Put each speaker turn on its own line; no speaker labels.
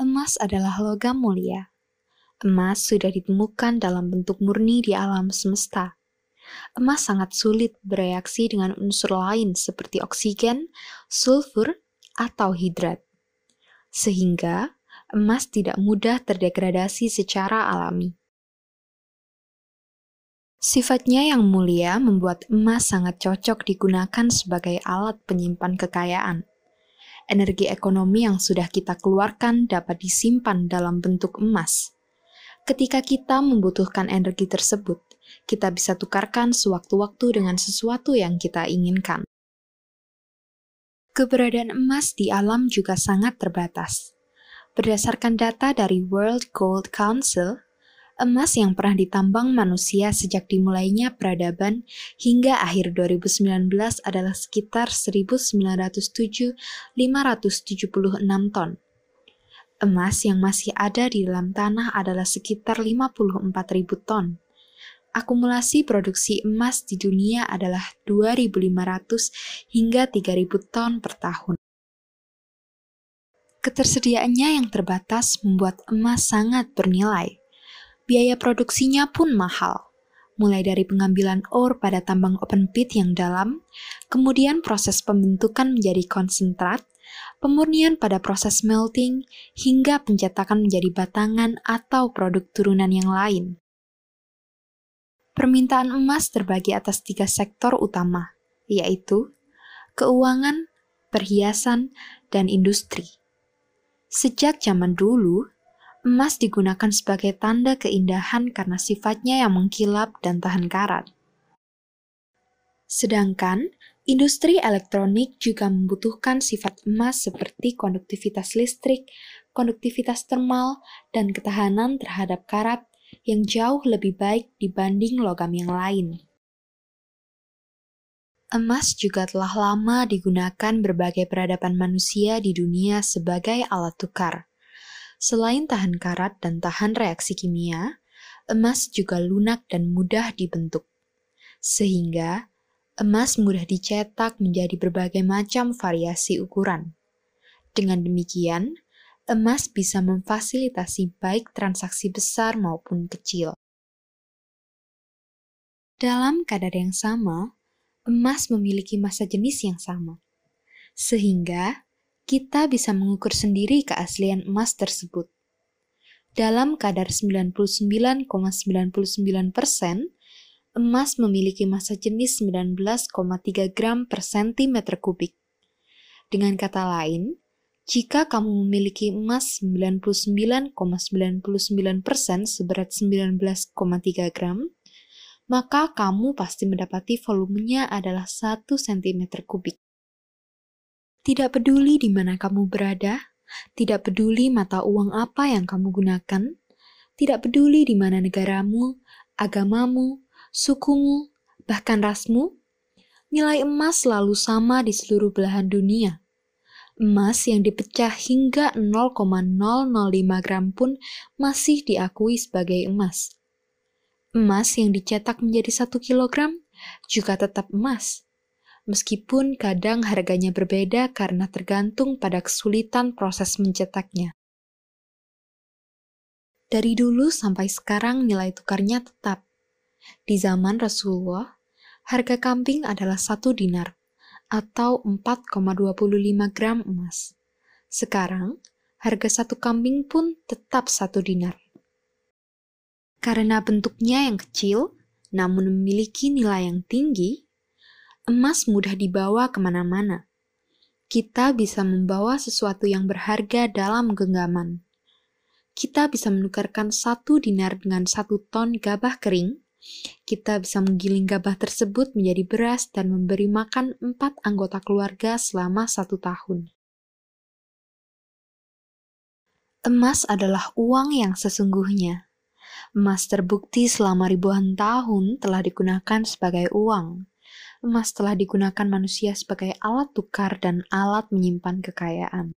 Emas adalah logam mulia. Emas sudah ditemukan dalam bentuk murni di alam semesta. Emas sangat sulit bereaksi dengan unsur lain seperti oksigen, sulfur, atau hidrat. Sehingga, emas tidak mudah terdegradasi secara alami. Sifatnya yang mulia membuat emas sangat cocok digunakan sebagai alat penyimpan kekayaan energi ekonomi yang sudah kita keluarkan dapat disimpan dalam bentuk emas. Ketika kita membutuhkan energi tersebut, kita bisa tukarkan sewaktu-waktu dengan sesuatu yang kita inginkan. Keberadaan emas di alam juga sangat terbatas. Berdasarkan data dari World Gold Council, emas yang pernah ditambang manusia sejak dimulainya peradaban hingga akhir 2019 adalah sekitar 1907-576 ton. Emas yang masih ada di dalam tanah adalah sekitar 54.000 ton. Akumulasi produksi emas di dunia adalah 2.500 hingga 3.000 ton per tahun. Ketersediaannya yang terbatas membuat emas sangat bernilai biaya produksinya pun mahal. Mulai dari pengambilan ore pada tambang open pit yang dalam, kemudian proses pembentukan menjadi konsentrat, pemurnian pada proses melting, hingga pencetakan menjadi batangan atau produk turunan yang lain. Permintaan emas terbagi atas tiga sektor utama, yaitu keuangan, perhiasan, dan industri. Sejak zaman dulu, Emas digunakan sebagai tanda keindahan karena sifatnya yang mengkilap dan tahan karat. Sedangkan, industri elektronik juga membutuhkan sifat emas seperti konduktivitas listrik, konduktivitas termal, dan ketahanan terhadap karat yang jauh lebih baik dibanding logam yang lain. Emas juga telah lama digunakan berbagai peradaban manusia di dunia sebagai alat tukar. Selain tahan karat dan tahan reaksi kimia, emas juga lunak dan mudah dibentuk. Sehingga, emas mudah dicetak menjadi berbagai macam variasi ukuran. Dengan demikian, emas bisa memfasilitasi baik transaksi besar maupun kecil. Dalam kadar yang sama, emas memiliki masa jenis yang sama, sehingga kita bisa mengukur sendiri keaslian emas tersebut. Dalam kadar 99,99%, persen, emas memiliki massa jenis 19,3 gram per sentimeter kubik. Dengan kata lain, jika kamu memiliki emas 99,99% ,99% seberat 19,3 gram, maka kamu pasti mendapati volumenya adalah 1 cm kubik. Tidak peduli di mana kamu berada, tidak peduli mata uang apa yang kamu gunakan, tidak peduli di mana negaramu, agamamu, sukumu, bahkan rasmu, nilai emas selalu sama di seluruh belahan dunia. Emas yang dipecah hingga 0,005 gram pun masih diakui sebagai emas. Emas yang dicetak menjadi 1 kilogram juga tetap emas meskipun kadang harganya berbeda karena tergantung pada kesulitan proses mencetaknya. Dari dulu sampai sekarang nilai tukarnya tetap. Di zaman Rasulullah, harga kambing adalah satu dinar atau 4,25 gram emas. Sekarang, harga satu kambing pun tetap satu dinar. Karena bentuknya yang kecil, namun memiliki nilai yang tinggi, emas mudah dibawa ke mana-mana. Kita bisa membawa sesuatu yang berharga dalam genggaman. Kita bisa menukarkan satu dinar dengan satu ton gabah kering. Kita bisa menggiling gabah tersebut menjadi beras dan memberi makan empat anggota keluarga selama satu tahun. Emas adalah uang yang sesungguhnya. Emas terbukti selama ribuan tahun telah digunakan sebagai uang emas telah digunakan manusia sebagai alat tukar dan alat menyimpan kekayaan.